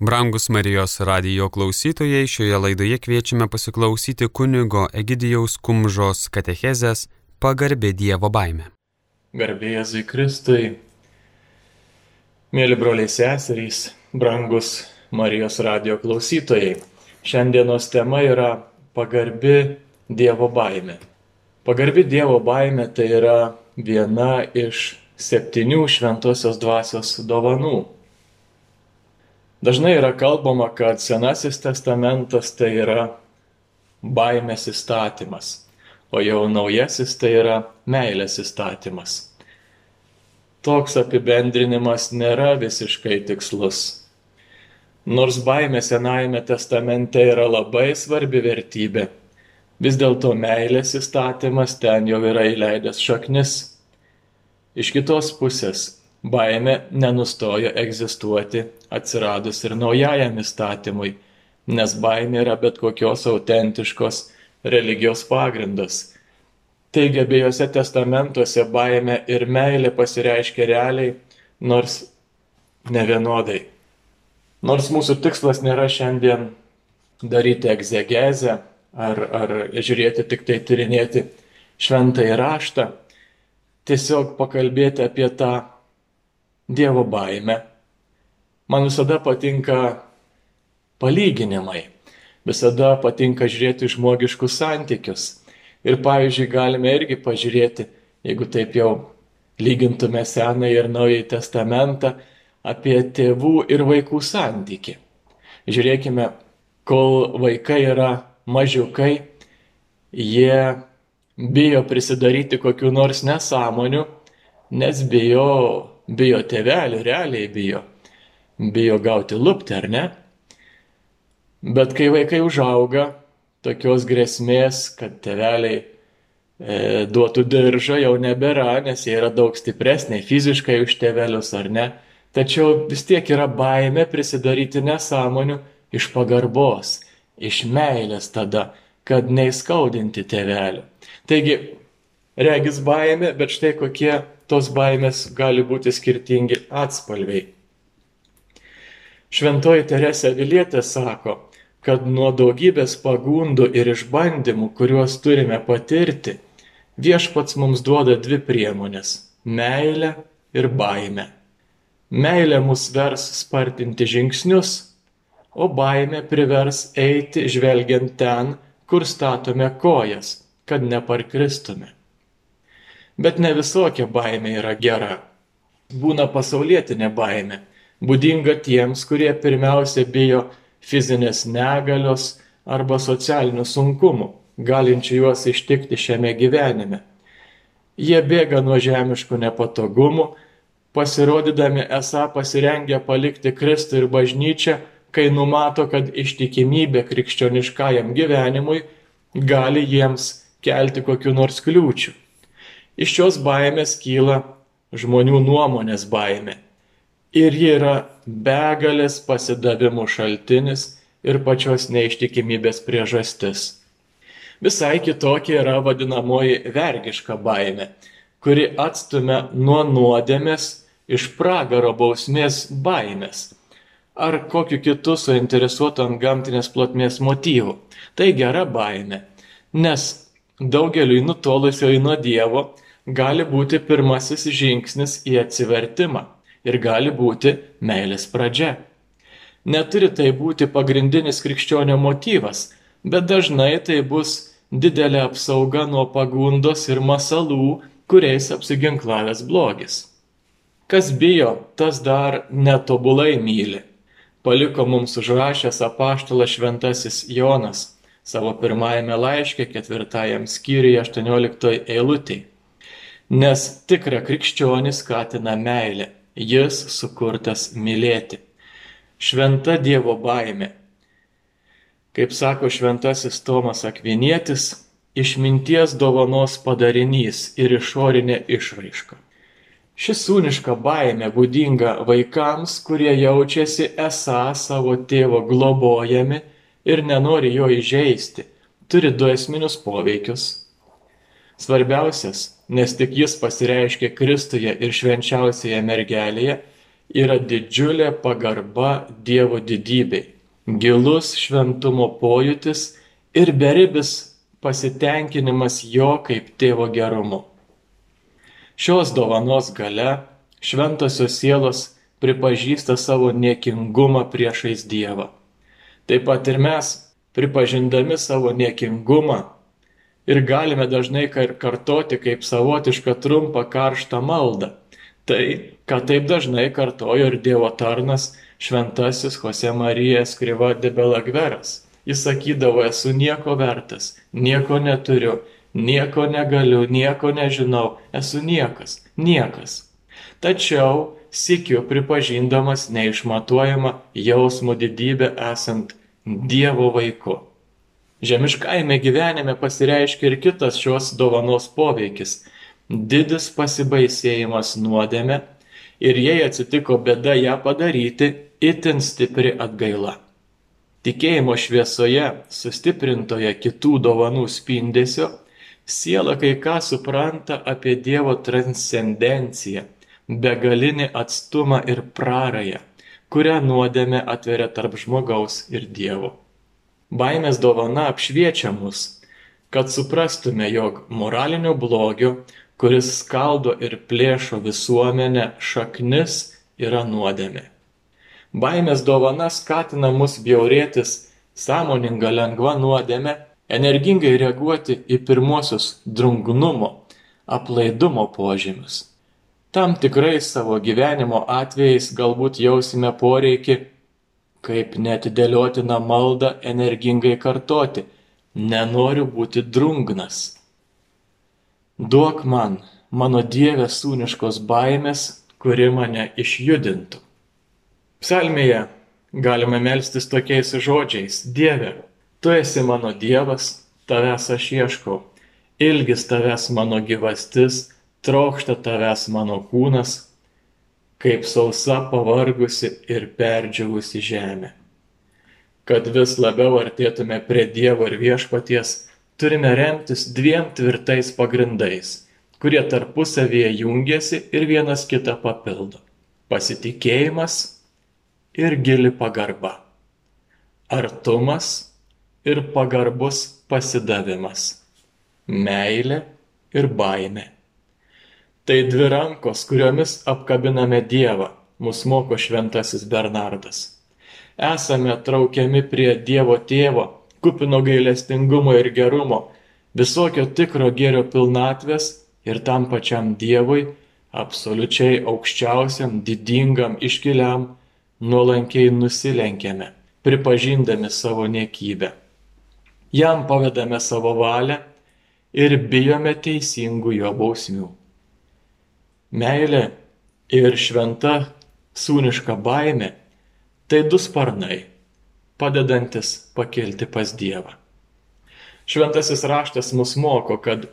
Brangus Marijos radijo klausytojai, šioje laidoje kviečiame pasiklausyti kunigo Egidijaus Kumžos katechezės pagarbė Dievo baime. Garbė Jėzui Kristui, mėly broliai seserys, brangus Marijos radijo klausytojai. Šiandienos tema yra pagarbi Dievo baime. Pagarbi Dievo baime tai yra viena iš septynių šventosios dvasios dovanų. Dažnai yra kalbama, kad Senasis testamentas tai yra baimės įstatymas, o jau naujasis tai yra meilės įstatymas. Toks apibendrinimas nėra visiškai tikslus. Nors baimė Senajame testamente yra labai svarbi vertybė, vis dėlto meilės įstatymas ten jau yra įleidęs šaknis. Iš kitos pusės baimė nenustojo egzistuoti atsiradus ir naujajam įstatymui, nes baimė yra bet kokios autentiškos religijos pagrindas. Taigi abiejose testamentuose baimė ir meilė pasireiškia realiai, nors nevienodai. Nors mūsų tikslas nėra šiandien daryti egzegezę ar, ar žiūrėti tik tai tyrinėti šventąjį raštą, tiesiog pakalbėti apie tą Dievo baime. Man visada patinka palyginimai, visada patinka žiūrėti žmogiškus santykius. Ir pavyzdžiui, galime irgi pažiūrėti, jeigu taip jau lygintume Senąjį ir Naująjį Testamentą, apie tėvų ir vaikų santyki. Žiūrėkime, kol vaikai yra mažiukai, jie bijo prisidaryti kokiu nors nesąmoniu, nes bijo bijo tėvelių, realiai bijo. Bijo gauti lupti, ar ne? Bet kai vaikai užauga, tokios grėsmės, kad tėveliai e, duotų diržą jau nebėra, nes jie yra daug stipresniai fiziškai už tėvelius, ar ne? Tačiau vis tiek yra baime prisidaryti nesąmonių iš pagarbos, iš meilės tada, kad neįskaudinti tėvelių. Taigi, regis baime, bet štai kokie tos baimės gali būti skirtingi atspalviai. Šventoji Teresė Vilietė sako, kad nuo daugybės pagundų ir išbandymų, kuriuos turime patirti, viešpats mums duoda dvi priemonės - meilę ir baimę. Meilė mus vers spartinti žingsnius, o baimė privers eiti žvelgiant ten, kur statome kojas, kad neparkristume. Bet ne visokia baimė yra gera. Būna pasaulietinė baimė, būdinga tiems, kurie pirmiausia bijo fizinės negalios arba socialinių sunkumų, galinčių juos ištikti šiame gyvenime. Jie bėga nuo žemiškų nepatogumų, pasirodydami esą pasirengę palikti Kristų ir bažnyčią, kai numato, kad ištikimybė krikščioniškajam gyvenimui gali jiems kelti kokiu nors kliūčiu. Iš šios baimės kyla žmonių nuomonės baimė. Ir ji yra begalės pasidavimų šaltinis ir pačios neištikimybės priežastis. Visai kitokia yra vadinamoji vergiška baimė, kuri atstumia nuo nuodėmės iš pragaro bausmės baimės ar kokiu kitu suinteresuotu ant gamtinės plotmės motyvu. Tai gera baimė, nes daugeliui nutolusioji nuo Dievo gali būti pirmasis žingsnis į atsivertimą ir gali būti meilės pradžia. Neturi tai būti pagrindinis krikščionio motyvas, bet dažnai tai bus didelė apsauga nuo pagundos ir masalų, kuriais apsiginklavęs blogis. Kas bijo, tas dar netobulai myli. Paliko mums užrašęs apaštalas šventasis Jonas savo pirmajame laiške ketvirtajam skyriui 18 eilutėje nes tikrą krikščionį skatina meilė, jis sukurtas mylėti. Šventa Dievo baime. Kaip sako šventasis Tomas Akvinietis, išminties dovanos padarinys ir išorinė išraiška. Ši sūniška baime būdinga vaikams, kurie jaučiasi esą savo tėvo globojami ir nenori jo įžeisti, turi du esminius poveikius. Svarbiausias nes tik jis pasireiškia Kristuje ir švenčiausioje mergelėje, yra didžiulė pagarba Dievo didybei, gilus šventumo pojūtis ir beribis pasitenkinimas jo kaip tėvo gerumu. Šios dovanos gale šventosios sielos pripažįsta savo niekingumą priešais Dievą. Taip pat ir mes, pripažindami savo niekingumą, ir galime dažnai kartoti kaip savotišką trumpą karštą maldą. Tai, ką taip dažnai kartojo ir Dievo tarnas šventasis Jose Marija Skriva de Belagveras. Jis sakydavo, esu nieko vertas, nieko neturiu, nieko negaliu, nieko nežinau, esu niekas, niekas. Tačiau sikiu pripažindamas neišmatuojamą jausmo didybę esant Dievo vaiku. Žemiškajame gyvenime pasireiškia ir kitas šios dovanos poveikis - didis pasibaisėjimas nuodėme ir jei atsitiko bėda ją padaryti, itin stipri atgaila. Tikėjimo šviesoje, sustiprintoje kitų dovanų spindesio, siela kai ką supranta apie Dievo transcendenciją, begalinį atstumą ir prarąją, kurią nuodėme atveria tarp žmogaus ir Dievo. Baimės dovana apšviečia mus, kad suprastume, jog moralinio blogio, kuris skaldo ir plėšo visuomenę, šaknis yra nuodėmė. Baimės dovana skatina mus bjaurėtis sąmoninga lengva nuodėmė, energingai reaguoti į pirmuosius drungnumo, aplaidumo požymius. Tam tikrais savo gyvenimo atvejais galbūt jausime poreikį kaip netidėliotiną maldą energingai kartoti - nenoriu būti drungnas. Duok man, mano Dieve, sūniškos baimės, kuri mane išjudintų. Psalmėje galime melstis tokiais žodžiais - Dieve, tu esi mano Dievas, tavęs aš ieškau, ilgis tavęs mano gyvastis, trokšta tavęs mano kūnas, kaip sausa pavargusi ir perdžiavusi žemė. Kad vis labiau artėtume prie Dievo ir viešpaties, turime remtis dviem tvirtais pagrindais, kurie tarpusavyje jungiasi ir vienas kitą papildo - pasitikėjimas ir gili pagarba, artumas ir pagarbus pasidavimas, meilė ir baimė. Tai dvi rankos, kuriomis apkabiname Dievą, mus moko šventasis Bernardas. Esame traukiami prie Dievo tėvo, kupino gailestingumo ir gerumo, visokio tikro gėrio pilnatvės ir tam pačiam Dievui, absoliučiai aukščiausiam, didingam, iškiliam, nuolankiai nusilenkiame, pripažindami savo niekybę. Jam pavedame savo valią ir bijome teisingų jo bausmių. Meilė ir šventa sūniška baimė - tai du sparnai, padedantis pakilti pas Dievą. Šventasis raštas mus moko, kad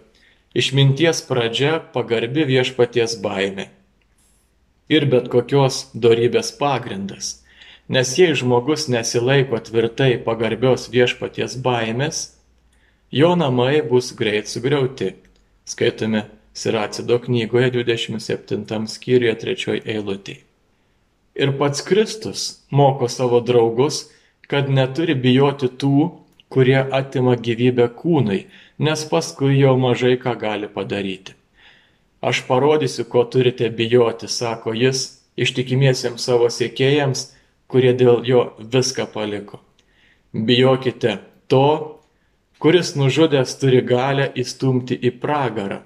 išminties pradžia pagarbi viešpaties baimė ir bet kokios darybės pagrindas. Nes jei žmogus nesilaiko tvirtai pagarbios viešpaties baimės, jo namai bus greit sugriauti. Skaitome Siracido knygoje 27 skyriuje 3 eilutė. Ir pats Kristus moko savo draugus, kad neturi bijoti tų, kurie atima gyvybę kūnui, nes paskui jau mažai ką gali padaryti. Aš parodysiu, ko turite bijoti, sako jis, ištikimiesiems savo sėkėjams, kurie dėl jo viską paliko. Bijokite to, kuris nužudęs turi galę įstumti į pragarą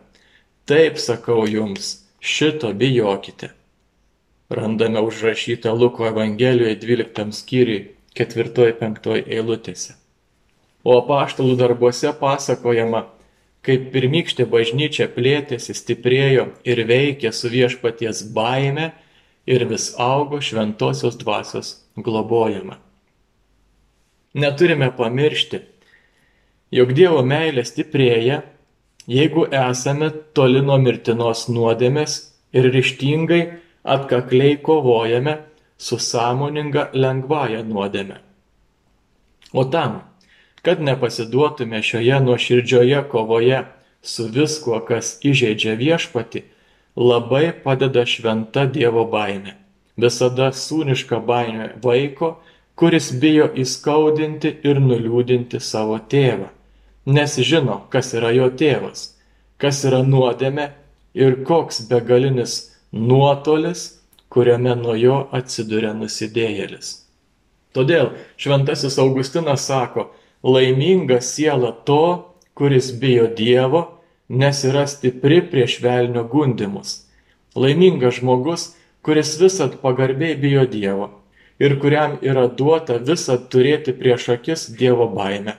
Taip sakau jums, šito bijokite. Randame užrašytą Luko Evangelijoje 12 skyriui 4-5 eilutėse. O apaštalų darbuose pasakojama, kaip pirmykštė bažnyčia plėtėsi, stiprėjo ir veikė su viešpaties baime ir vis augo šventosios dvasios globojama. Neturime pamiršti, jog Dievo meilė stiprėja jeigu esame toli nuo mirtinos nuodėmės ir ryštingai atkakliai kovojame su sąmoninga lengvąja nuodėme. O tam, kad nepasiduotume šioje nuoširdžioje kovoje su viskuo, kas įžeidžia viešpati, labai padeda šventa Dievo baime, visada sūniška baimė vaiko, kuris bijo įskaudinti ir nuliūdinti savo tėvą, nes žino, kas yra jo tėvas, kas yra nuodėme ir koks begalinis nuotolis, kuriame nuo jo atsiduria nusidėjėlis. Todėl šventasis Augustinas sako, laiminga siela to, kuris bijo Dievo, nes yra stipri prieš velnio gundimus. Laimingas žmogus, kuris visat pagarbiai bijo Dievo ir kuriam yra duota visat turėti prieš akis Dievo baimę.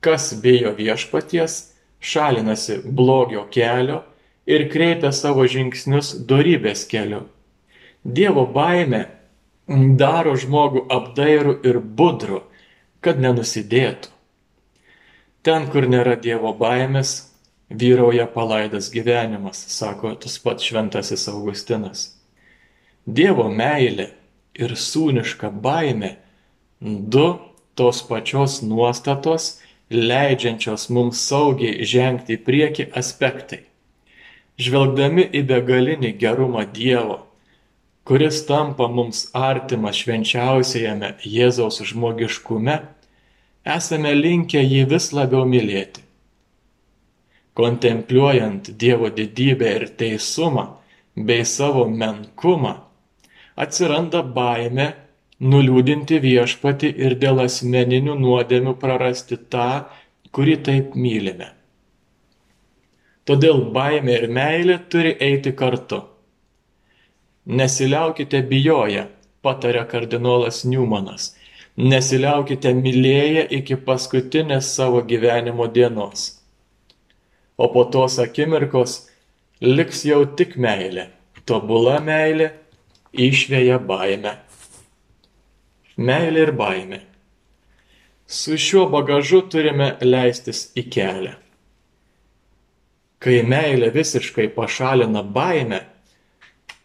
Kas bijo viešpaties, šalinasi blogio kelio ir kreipia savo žingsnius dorybės keliu. Dievo baime daro žmogų apdairų ir budrų, kad nenusidėtų. Ten, kur nėra Dievo baimės, vyrauja palaidas gyvenimas, sako tas pats šventasis Augustinas. Dievo meilė ir sūniška baime - du tos pačios nuostatos, leidžiančios mums saugiai žengti į priekį aspektai. Žvelgdami į begalinį gerumą Dievo, kuris tampa mums artimas švenčiausiajame Jėzaus žmogiškume, esame linkę jį vis labiau mylėti. Kontempliuojant Dievo didybę ir teisumą bei savo menkumą, atsiranda baime nuliūdinti viešpati ir dėl asmeninių nuodėmių prarasti tą, kurį taip mylime. Todėl baimė ir meilė turi eiti kartu. Nesiliaukite bijoję, patarė kardinolas Newmanas. Nesiliaukite mylėję iki paskutinės savo gyvenimo dienos. O po tos akimirkos liks jau tik meilė. Tobula meilė išvėja baimę. Meilė ir baimė. Su šiuo bagažu turime leistis į kelią. Kai meilė visiškai pašalina baimę,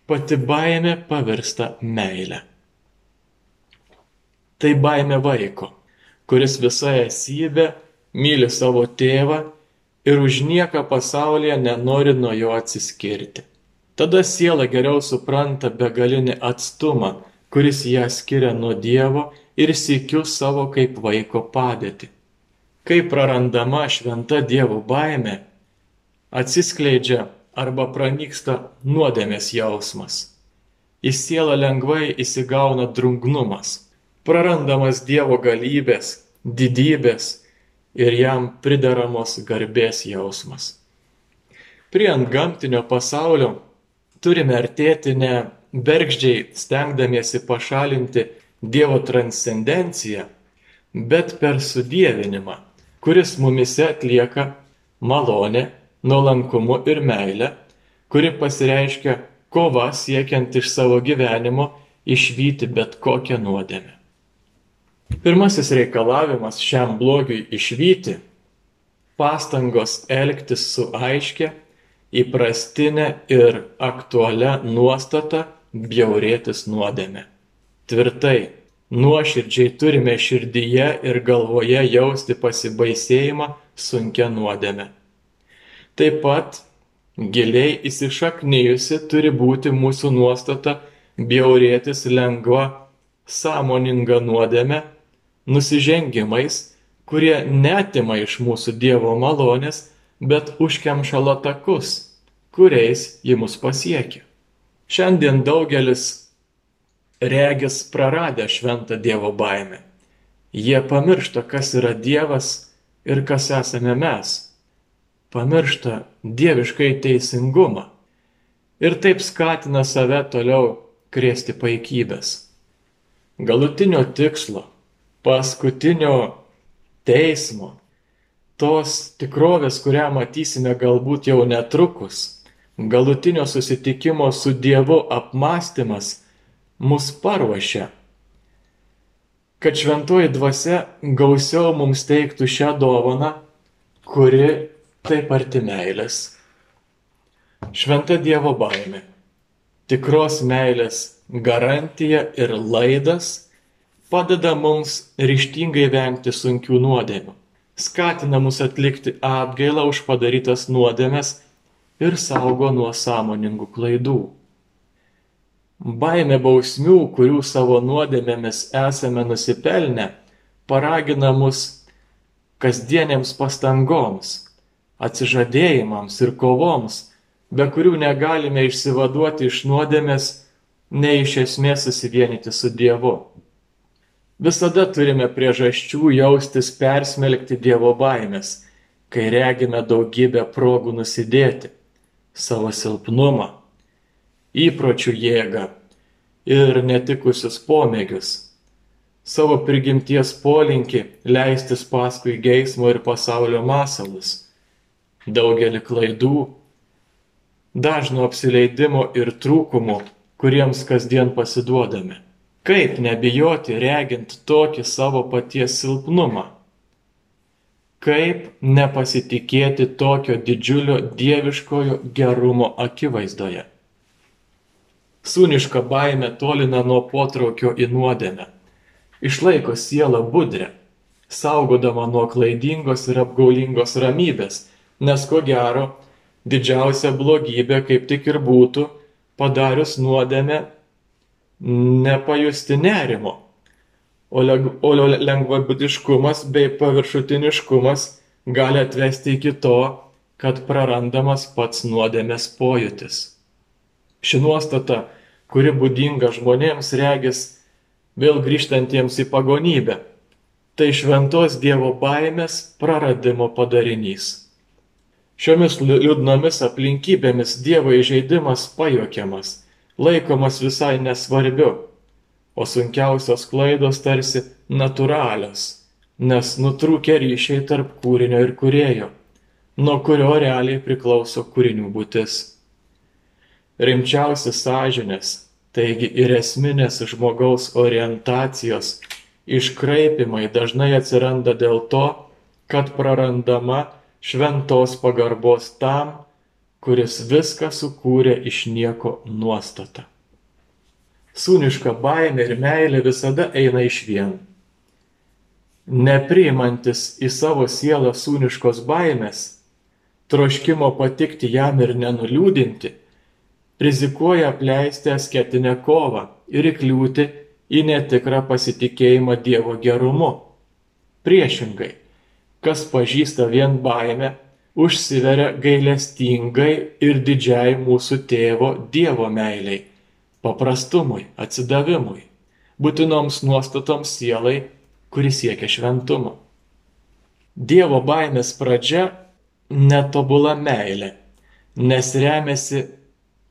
pati baimė pavirsta meilė. Tai baimė vaiko, kuris visą esybę myli savo tėvą ir už nieką pasaulyje nenori nuo jo atsiskirti. Tada siela geriau supranta begalinį atstumą, kuris ją skiria nuo Dievo ir sėkiu savo kaip vaiko padėti. Kai prarandama šventa Dievo baime, atsiskleidžia arba pranyksta nuodėmės jausmas. Į sielą lengvai įsigauna drungnumas, prarandamas Dievo galybės, didybės ir jam pridaramos garbės jausmas. Prie ant gamtinio pasaulio turime artėti ne bergždžiai stengdamiesi pašalinti Dievo transcendenciją, bet per sudėvinimą, kuris mumise atlieka malonę nuolankumu ir meile, kuri pasireiškia kova siekiant iš savo gyvenimo išvyti bet kokią nuodėmę. Pirmasis reikalavimas šiam blogiui išvyti - pastangos elgtis su aiškia, įprastinė ir aktualia nuostata bjaurėtis nuodėmė. Tvirtai, nuoširdžiai turime širdyje ir galvoje jausti pasibaisėjimą sunkia nuodėmė. Taip pat giliai įsišaknyjusi turi būti mūsų nuostata bjaurėtis lengva sąmoninga nuodėme, nusižengimais, kurie netima iš mūsų Dievo malonės, bet užkemša latakus, kuriais ji mus pasiekia. Šiandien daugelis regis praradę šventą Dievo baimę. Jie pamiršta, kas yra Dievas ir kas esame mes pamiršta dieviškai teisingumą ir taip skatina save toliau krėsti paikybės. Galutinio tikslo, paskutinio teismo, tos tikrovės, kurią matysime galbūt jau netrukus, galutinio susitikimo su Dievu apmąstymas mus paruošia, kad šventoji dvasia gausiau mums teiktų šią dovaną, kuri taip arti meilės. Šventa Dievo baimė, tikros meilės garantija ir laidas padeda mums ryštingai vengti sunkių nuodėmių, skatina mus atlikti atgailą už padarytas nuodėmes ir saugo nuo sąmoningų klaidų. Baime bausmių, kurių savo nuodėmėmis esame nusipelnę, paragina mus kasdienėms pastangoms, atsižadėjimams ir kovoms, be kurių negalime išsivaduoti iš nuodėmės, nei iš esmės susivienyti su Dievu. Visada turime priežasčių jaustis persmelkti Dievo baimės, kai regime daugybę progų nusidėti savo silpnumą įpročių jėgą ir netikusius pomėgius, savo prigimties polinkį leistis paskui geismo ir pasaulio masalus, daugelį klaidų, dažno apsileidimo ir trūkumų, kuriems kasdien pasiduodame. Kaip nebijoti regint tokį savo paties silpnumą? Kaip nepasitikėti tokio didžiulio dieviškojo gerumo akivaizdoje? Sūniška baime tolina nuo potraukio į nuodėmę. Išlaiko sielą budrę, saugodama nuo klaidingos ir apgaulingos ramybės, nes ko gero, didžiausia blogybė kaip tik ir būtų padarius nuodėmę nepajusti nerimo. O lengvabūdiškumas bei paviršutiniškumas gali atvesti iki to, kad prarandamas pats nuodėmės pojūtis. Ši nuostata, kuri būdinga žmonėms regis vėl grįžtantiems į pagonybę, tai šventos Dievo baimės praradimo padarinys. Šiomis liūdnomis aplinkybėmis Dievo įžeidimas pajokiamas, laikomas visai nesvarbiu, o sunkiausios klaidos tarsi natūralios, nes nutrūkia ryšiai tarp kūrinio ir kurėjo, nuo kurio realiai priklauso kūrinių būtis rimčiausi sąžinės, taigi ir esminės žmogaus orientacijos iškraipimai dažnai atsiranda dėl to, kad prarandama šventos pagarbos tam, kuris viską sukūrė iš nieko nuostata. Sūniška baimė ir meilė visada eina iš vien. Nepriimantis į savo sielą sūniškos baimės, troškimo patikti jam ir nenuliūdinti, rizikuoja apleisti asketinę kovą ir įkliūti į netikrą pasitikėjimą Dievo gerumu. Priešingai, kas pažįsta vien baimę, užsiveria gailestingai ir didžiai mūsų tėvo Dievo meiliai, paprastumui, atsidavimui, būtinoms nuostatoms sielai, kuris siekia šventumo. Dievo baimės pradžia - netobula meilė, nes remiasi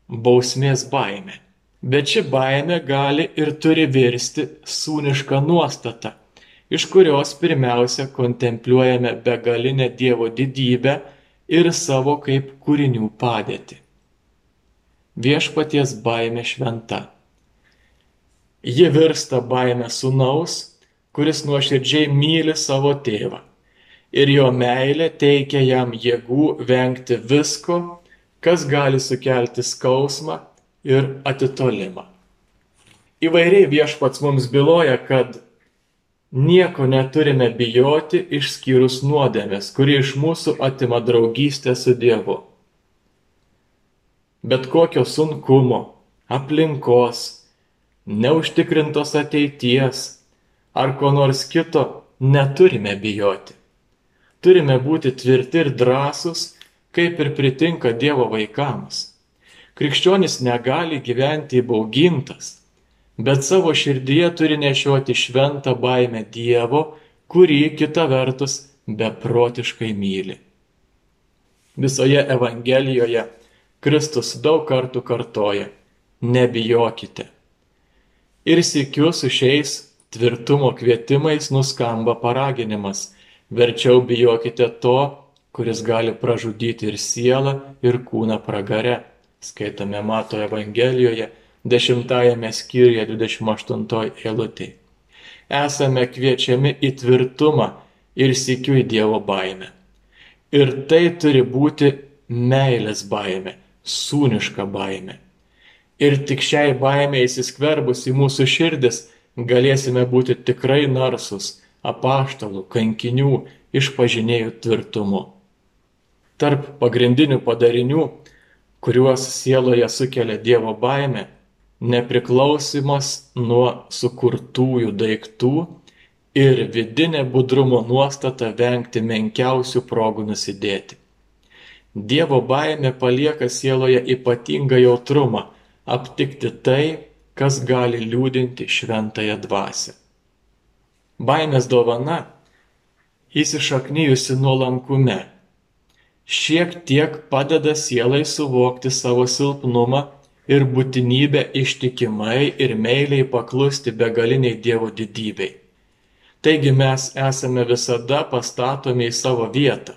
bausmės baime. Bet ši baime gali ir turi virsti sūnišką nuostatą, iš kurios pirmiausia kontempliuojame begalinę Dievo didybę ir savo kaip kūrinių padėtį. Viešpaties baime šventa. Ji virsta baime sunaus, kuris nuoširdžiai myli savo tėvą. Ir jo meilė teikia jam jėgų vengti visko, kas gali sukelti skausmą ir atitolimą. Įvairiai viešpats mums byloja, kad nieko neturime bijoti išskyrus nuodėmės, kuri iš mūsų atima draugystę su Dievu. Bet kokio sunkumo, aplinkos, neužtikrintos ateities ar ko nors kito neturime bijoti. Turime būti tvirti ir drąsūs kaip ir pritinka Dievo vaikams. Krikščionis negali gyventi įbaugintas, bet savo širdyje turi nešioti šventą baimę Dievo, kurį kita vertus beprotiškai myli. Visoje Evangelijoje Kristus daug kartų kartoja - nebijokite. Ir sėkiu su šiais tvirtumo kvietimais nuskamba paraginimas - verčiau bijokite to, kuris gali pražudyti ir sielą, ir kūną pragare. Skaitome Mato Evangelijoje, 10 skyriuje 28 eilutė. Esame kviečiami į tvirtumą ir sikiu į Dievo baimę. Ir tai turi būti meilės baimė, sūniška baimė. Ir tik šiai baimė įsiskverbus į mūsų širdis galėsime būti tikrai narsus, apaštalų, kankinių, išpažinėjų tvirtumu tarp pagrindinių padarinių, kuriuos sieloje sukelia Dievo baime, nepriklausimas nuo sukurtųjų daiktų ir vidinė budrumo nuostata vengti menkiausių progų nusidėti. Dievo baime palieka sieloje ypatingą jautrumą aptikti tai, kas gali liūdinti šventąją dvasę. Baimės dovana įsišaknyjusi nuolankume. Šiek tiek padeda sielai suvokti savo silpnumą ir būtinybę ištikimai ir meiliai paklusti begaliniai Dievo didybei. Taigi mes esame visada pastatomi į savo vietą,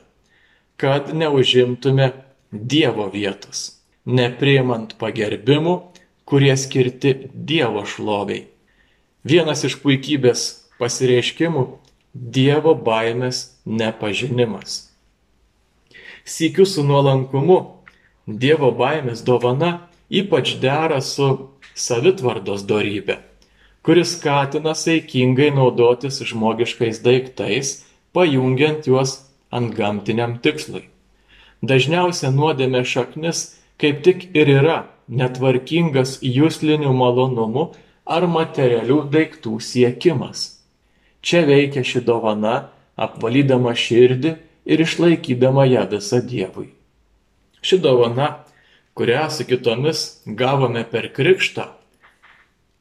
kad neužimtume Dievo vietos, nepriimant pagerbimų, kurie skirti Dievo šloviai. Vienas iš puikybės pasireiškimų - Dievo baimės nepažinimas. Sykiu su nuolankumu Dievo baimės dovana ypač dera su savitvardos dorybė kuris skatina saikingai naudotis žmogiškais daiktais, pajungiant juos ant gamtiniam tikslui. Dažniausia nuodėmė šaknis kaip tik ir yra netvarkingas jūslinių malonumų ar materialių daiktų siekimas. Čia veikia ši dovana, apvalydama širdį ir išlaikydama ją visą Dievui. Ši dovana, kurią su kitomis gavome per krikštą,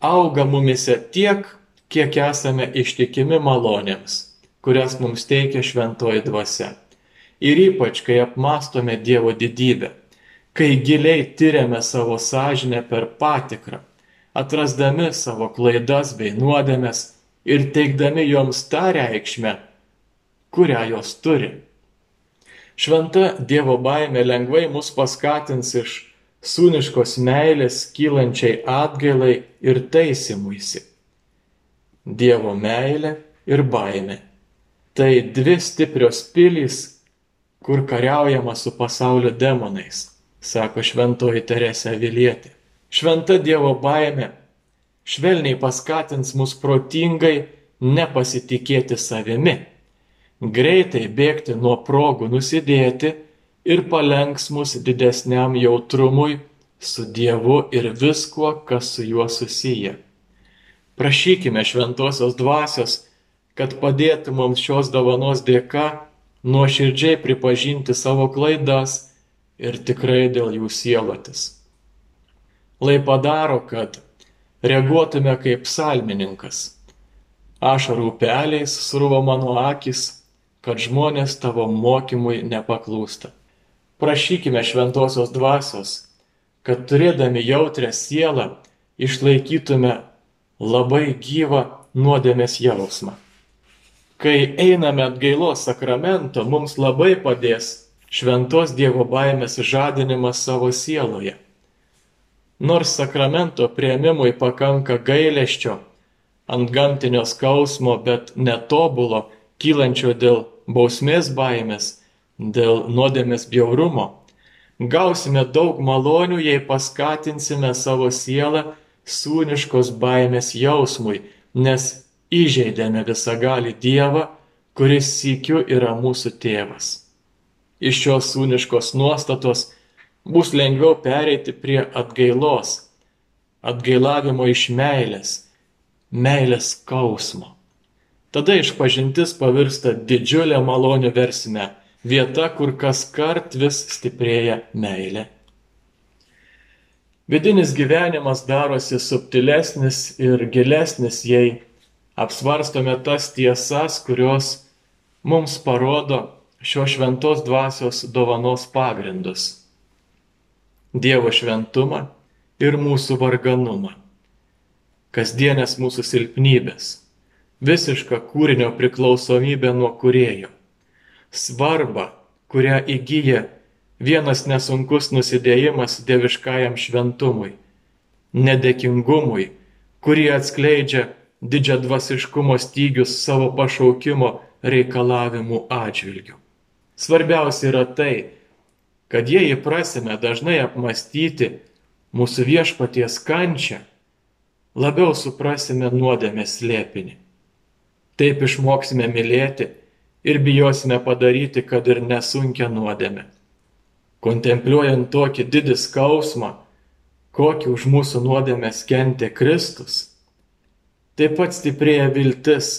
auga mumise tiek, kiek esame ištikimi malonėms, kurias mums teikia šventoji dvasia. Ir ypač, kai apmastome Dievo didybę, kai giliai tyriame savo sąžinę per patikrą, atrasdami savo klaidas bei nuodėmes ir teikdami joms tą reikšmę, kurią jos turi. Šventa Dievo baime lengvai mus paskatins iš sūniškos meilės kylančiai atgailai ir taisimuisi. Dievo meilė ir baimė. Tai dvi stiprios pilys, kur kariaujama su pasaulio demonais, sako šventoji Teresė Vilietė. Šventa Dievo baimė švelniai paskatins mus protingai nepasitikėti savimi, greitai bėgti nuo progų nusidėti ir palenks mus didesniam jautrumui su Dievu ir viskuo, kas su juo susiję. Prašykime šventosios dvasios, kad padėtų mums šios dovanos dėka nuoširdžiai pripažinti savo klaidas ir tikrai dėl jų sielotis. Lai padaro, kad reaguotume kaip psalmininkas. Ašarų upeliais sruvo mano akis, kad žmonės tavo mokymui nepaklūsta. Prašykime šventosios dvasios, kad turėdami jautrę sielą išlaikytume labai gyvą nuodėmės jausmą. Kai einame atgailos sakramento, mums labai padės šventos Dievo baimės žadinimas savo sieloje. Nors sakramento prieimimui pakanka gailesčio, ant gamtinio skausmo, bet netobulo, kylančio dėl bausmės baimės, dėl nuodėmės bjaurumo, gausime daug malonių, jei paskatinsime savo sielą sūniškos baimės jausmui, nes įžeidėme visagali Dievą, kuris sykiu yra mūsų tėvas. Iš šios sūniškos nuostatos bus lengviau pereiti prie atgailos, atgailavimo iš meilės, meilės skausmo. Tada išpažintis pavirsta didžiulę malonę versime vieta, kur kas kart vis stiprėja meilė. Vidinis gyvenimas darosi subtilesnis ir gilesnis, jei apsvarstome tas tiesas, kurios mums parodo šio šventos dvasios dovanos pagrindus - Dievo šventumą ir mūsų varganumą, kasdienės mūsų silpnybės, visišką kūrinio priklausomybę nuo kurėjo svarbą, kurią įgyja vienas nesunkus nusidėjimas dieviškajam šventumui, nedėkingumui, kurį atskleidžia didžia dvasiškumo stygius savo pašaukimo reikalavimų atžvilgių. Svarbiausia yra tai, kad jei įprasime dažnai apmastyti mūsų viešpaties kančią, labiau suprasime nuodėmės slėpinį. Taip išmoksime mylėti ir bijosime padaryti, kad ir nesunkia nuodėmė. Kontempliuojant tokį didį skausmą, kokį už mūsų nuodėmės kentė Kristus, taip pat stiprėja viltis,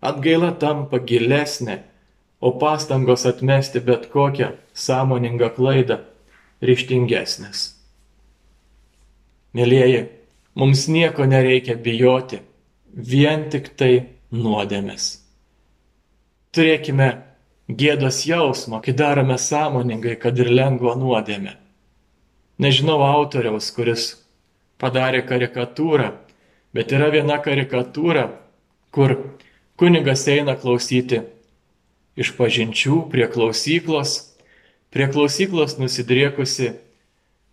atgaila tampa gilesnė, o pastangos atmesti bet kokią sąmoningą klaidą ryštingesnės. Mėlyjeji, mums nieko nereikia bijoti, vien tik tai nuodėmės. Turėkime gėdos jausmo, kai darome sąmoningai, kad ir lengva nuodėmė. Nežinau autoriaus, kuris padarė karikatūrą, bet yra viena karikatūra, kur kunigas eina klausyti iš pažinčių prie klausyklos, prie klausyklos nusidriekusi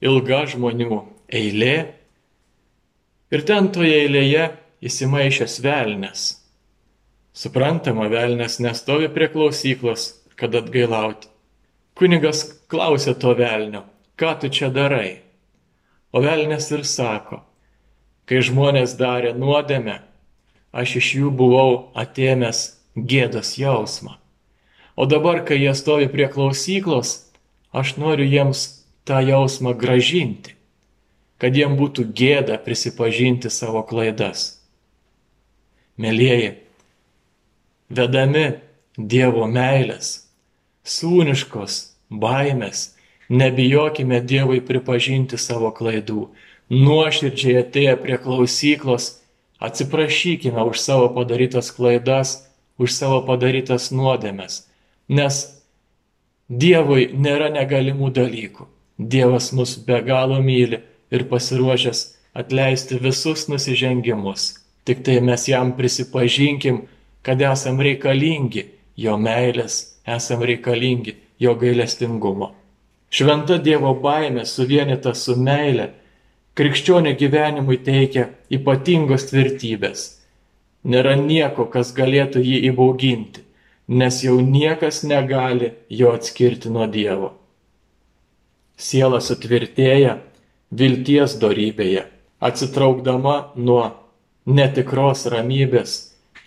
ilga žmonių eilė ir ten toje eilėje įsimaišęs velnės. Suprantama, velnės nestovi prie klausyklos, kad atgailauti. Kunigas klausė to velnio, ką tu čia darai? O velnės ir sako, kai žmonės darė nuodėmę, aš iš jų buvau atėmęs gėdos jausmą. O dabar, kai jie stovi prie klausyklos, aš noriu jiems tą jausmą gražinti, kad jiem būtų gėda prisipažinti savo klaidas. Mėlyjeji, vedami Dievo meilės, sūniškos baimės, nebijokime Dievui pripažinti savo klaidų, nuoširdžiai atėję prie klausyklos, atsiprašykime už savo padarytas klaidas, už savo padarytas nuodėmes, nes Dievui nėra negalimų dalykų. Dievas mus be galo myli ir pasiruošęs atleisti visus nusižengimus. Tik tai mes jam prisipažinkim, kad esam reikalingi jo meilės, esam reikalingi jo gailestingumo. Šventa Dievo baime suvienita su meile, krikščionio gyvenimui teikia ypatingos tvirtybės. Nėra nieko, kas galėtų jį įbauginti, nes jau niekas negali jo atskirti nuo Dievo. Siela sutvirtėja vilties darybėje, atsitraukdama nuo netikros ramybės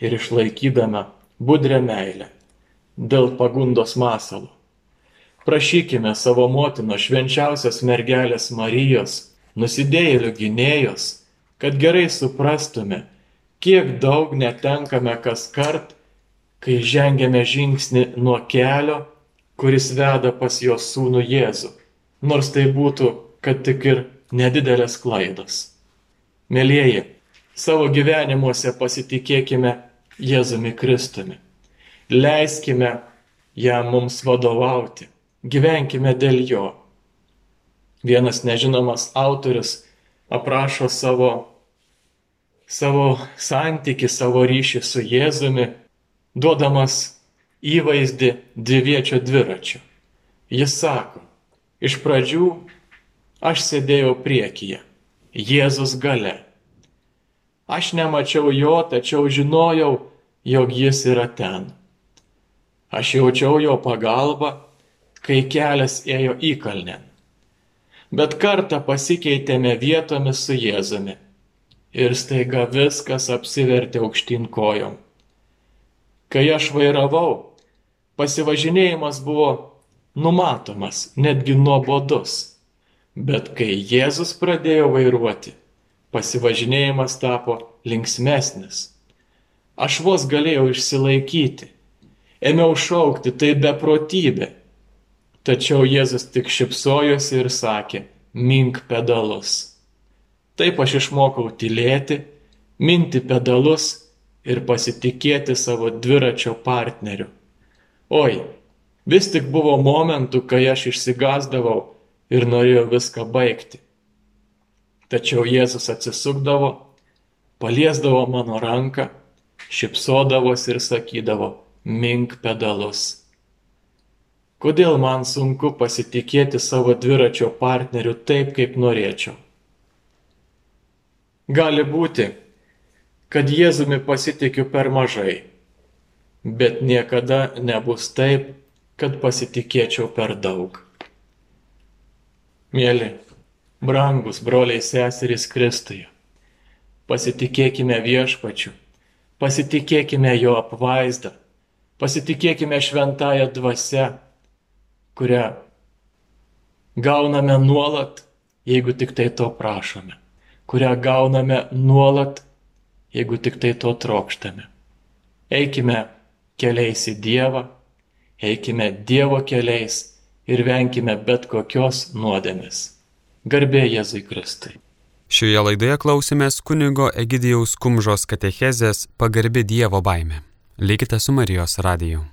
ir išlaikydama budrę meilę dėl pagundos masalų. Prašykime savo motino švenčiausios mergelės Marijos, nusidėjėlių gynėjos, kad gerai suprastume, kiek daug netenkame kas kart, kai žengiame žingsnį nuo kelio, kuris veda pas jos sūnų Jėzų, nors tai būtų, kad tik ir nedidelės klaidos. Mėlyjeji, savo gyvenimuose pasitikėkime Jėzumi Kristumi. Leiskime jam mums vadovauti, gyvenkime dėl jo. Vienas nežinomas autorius aprašo savo, savo santyki, savo ryšį su Jėzumi, duodamas įvaizdį dviviečio dviračio. Jis sako, iš pradžių aš sėdėjau priekyje, Jėzus gale. Aš nemačiau jo, tačiau žinojau, jog jis yra ten. Aš jaučiau jo pagalbą, kai kelias ėjo į kalnę. Bet kartą pasikeitėme vietomis su Jėzumi ir staiga viskas apsivertė aukštyn kojom. Kai aš vairavau, pasivažinėjimas buvo numatomas, netgi nuobodus. Bet kai Jėzus pradėjo vairuoti, pasivažinėjimas tapo linksmesnis. Aš vos galėjau išsilaikyti. Ėmiau šaukti, tai beprotybė. Tačiau Jėzus tik šipsojosi ir sakė, mink pedalus. Taip aš išmokau tylėti, minti pedalus ir pasitikėti savo dviračio partneriu. Oi, vis tik buvo momentų, kai aš išsigazdavau ir norėjau viską baigti. Tačiau Jėzus atsisukdavo, paliesdavo mano ranką šipsodavosi ir sakydavo, mink pedalus. Kodėl man sunku pasitikėti savo dviračio partneriu taip, kaip norėčiau? Gali būti, kad Jėzumi pasitikiu per mažai, bet niekada nebus taip, kad pasitikėčiau per daug. Mėly, brangus broliai seserys Kristuje, pasitikėkime viešpačiu Pasitikėkime jo apvaizdą, pasitikėkime šventąją dvasę, kurią gauname nuolat jeigu tik tai to prašome, kurią gauname nuolat, jeigu tik tai to trokštame. Eikime keliais į Dievą, eikime Dievo keliais ir venkime bet kokios nuodėmės. Garbė Jėzui Kristui. Šioje laidoje klausimės kunigo Egidijaus Kumžos katechezės pagarbi Dievo baime. Likite su Marijos radiju.